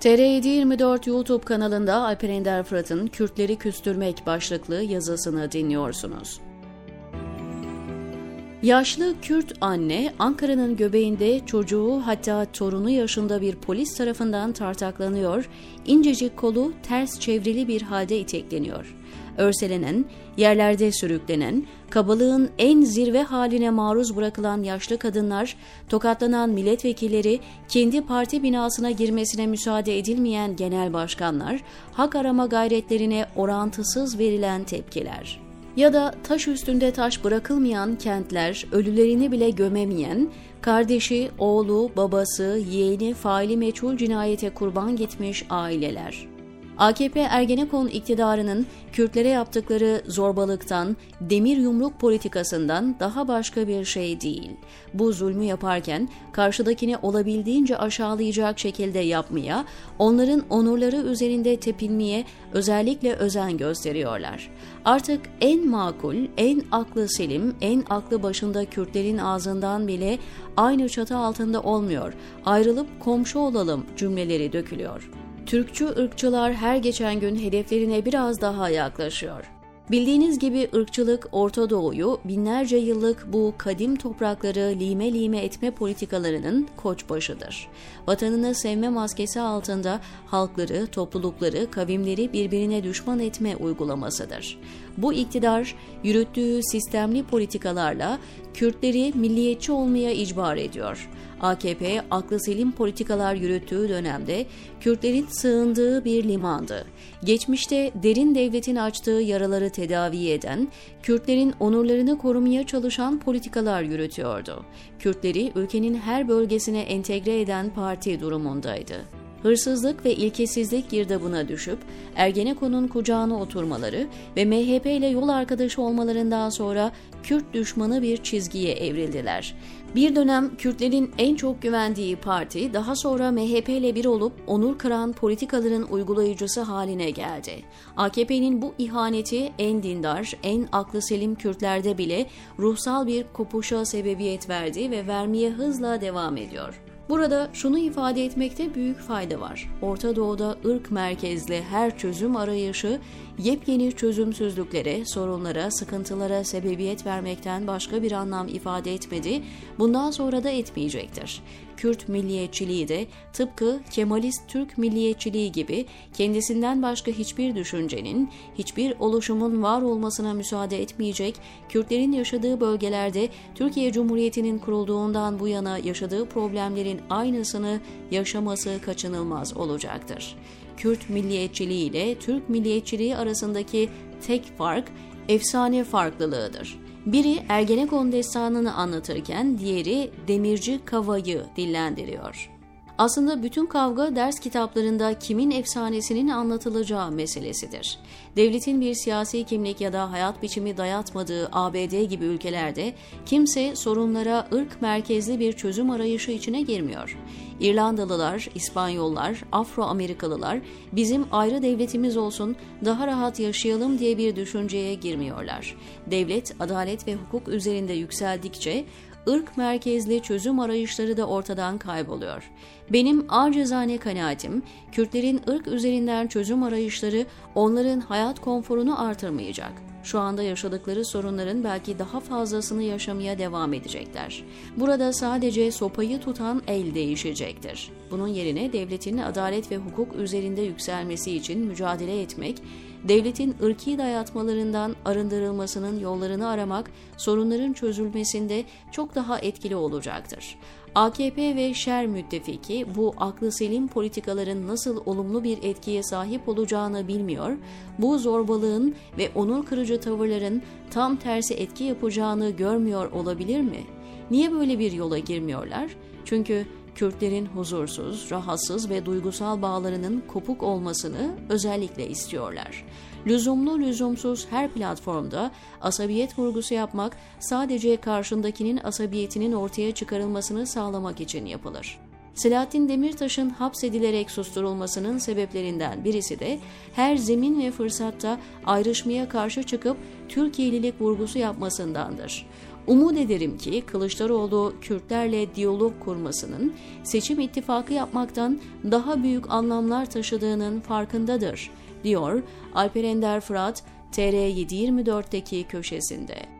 TR724 YouTube kanalında Alper Ender Fırat'ın Kürtleri Küstürmek başlıklı yazısını dinliyorsunuz. Yaşlı Kürt anne Ankara'nın göbeğinde çocuğu hatta torunu yaşında bir polis tarafından tartaklanıyor, incecik kolu ters çevrili bir halde itekleniyor. Örselenen, yerlerde sürüklenen, kabalığın en zirve haline maruz bırakılan yaşlı kadınlar, tokatlanan milletvekilleri, kendi parti binasına girmesine müsaade edilmeyen genel başkanlar, hak arama gayretlerine orantısız verilen tepkiler ya da taş üstünde taş bırakılmayan kentler, ölülerini bile gömemeyen, kardeşi, oğlu, babası, yeğeni faili meçhul cinayete kurban gitmiş aileler. AKP Ergenekon iktidarının Kürtlere yaptıkları zorbalıktan, demir yumruk politikasından daha başka bir şey değil. Bu zulmü yaparken karşıdakini olabildiğince aşağılayacak şekilde yapmaya, onların onurları üzerinde tepinmeye özellikle özen gösteriyorlar. Artık en makul, en aklı selim, en aklı başında Kürtlerin ağzından bile aynı çatı altında olmuyor, ayrılıp komşu olalım cümleleri dökülüyor. Türkçü ırkçılar her geçen gün hedeflerine biraz daha yaklaşıyor. Bildiğiniz gibi ırkçılık Orta Doğu'yu binlerce yıllık bu kadim toprakları lime lime etme politikalarının koçbaşıdır. Vatanını sevme maskesi altında halkları, toplulukları, kavimleri birbirine düşman etme uygulamasıdır. Bu iktidar yürüttüğü sistemli politikalarla Kürtleri milliyetçi olmaya icbar ediyor. AKP aklı selim politikalar yürüttüğü dönemde Kürtlerin sığındığı bir limandı. Geçmişte derin devletin açtığı yaraları tedavi eden, Kürtlerin onurlarını korumaya çalışan politikalar yürütüyordu. Kürtleri ülkenin her bölgesine entegre eden parti durumundaydı hırsızlık ve ilkesizlik girdabına düşüp Ergenekon'un kucağına oturmaları ve MHP ile yol arkadaşı olmalarından sonra Kürt düşmanı bir çizgiye evrildiler. Bir dönem Kürtlerin en çok güvendiği parti daha sonra MHP ile bir olup onur kıran politikaların uygulayıcısı haline geldi. AKP'nin bu ihaneti en dindar, en aklı selim Kürtlerde bile ruhsal bir kopuşa sebebiyet verdi ve vermeye hızla devam ediyor. Burada şunu ifade etmekte büyük fayda var. Orta Doğu'da ırk merkezli her çözüm arayışı yepyeni çözümsüzlüklere, sorunlara, sıkıntılara sebebiyet vermekten başka bir anlam ifade etmedi, bundan sonra da etmeyecektir. Kürt milliyetçiliği de tıpkı Kemalist Türk milliyetçiliği gibi kendisinden başka hiçbir düşüncenin, hiçbir oluşumun var olmasına müsaade etmeyecek, Kürtlerin yaşadığı bölgelerde Türkiye Cumhuriyeti'nin kurulduğundan bu yana yaşadığı problemlerin aynısını yaşaması kaçınılmaz olacaktır. Kürt milliyetçiliği ile Türk milliyetçiliği arasındaki tek fark efsane farklılığıdır. Biri Ergenekon destanını anlatırken diğeri Demirci Kava'yı dillendiriyor. Aslında bütün kavga ders kitaplarında kimin efsanesinin anlatılacağı meselesidir. Devletin bir siyasi kimlik ya da hayat biçimi dayatmadığı ABD gibi ülkelerde kimse sorunlara ırk merkezli bir çözüm arayışı içine girmiyor. İrlandalılar, İspanyollar, Afro-Amerikalılar bizim ayrı devletimiz olsun, daha rahat yaşayalım diye bir düşünceye girmiyorlar. Devlet, adalet ve hukuk üzerinde yükseldikçe ırk merkezli çözüm arayışları da ortadan kayboluyor. Benim acizane kanaatim, Kürtlerin ırk üzerinden çözüm arayışları onların hayat konforunu artırmayacak. Şu anda yaşadıkları sorunların belki daha fazlasını yaşamaya devam edecekler. Burada sadece sopayı tutan el değişecektir. Bunun yerine devletin adalet ve hukuk üzerinde yükselmesi için mücadele etmek, devletin ırki dayatmalarından arındırılmasının yollarını aramak sorunların çözülmesinde çok daha etkili olacaktır. AKP ve şer müttefiki bu aklı selim politikaların nasıl olumlu bir etkiye sahip olacağını bilmiyor, bu zorbalığın ve onur kırıcı tavırların tam tersi etki yapacağını görmüyor olabilir mi? Niye böyle bir yola girmiyorlar? Çünkü Kürtlerin huzursuz, rahatsız ve duygusal bağlarının kopuk olmasını özellikle istiyorlar. Lüzumlu lüzumsuz her platformda asabiyet vurgusu yapmak sadece karşındakinin asabiyetinin ortaya çıkarılmasını sağlamak için yapılır. Selahattin Demirtaş'ın hapsedilerek susturulmasının sebeplerinden birisi de her zemin ve fırsatta ayrışmaya karşı çıkıp Türkiye'lilik vurgusu yapmasındandır. Umut ederim ki Kılıçdaroğlu Kürtlerle diyalog kurmasının seçim ittifakı yapmaktan daha büyük anlamlar taşıdığının farkındadır, diyor Alper Ender Fırat TR724'deki köşesinde.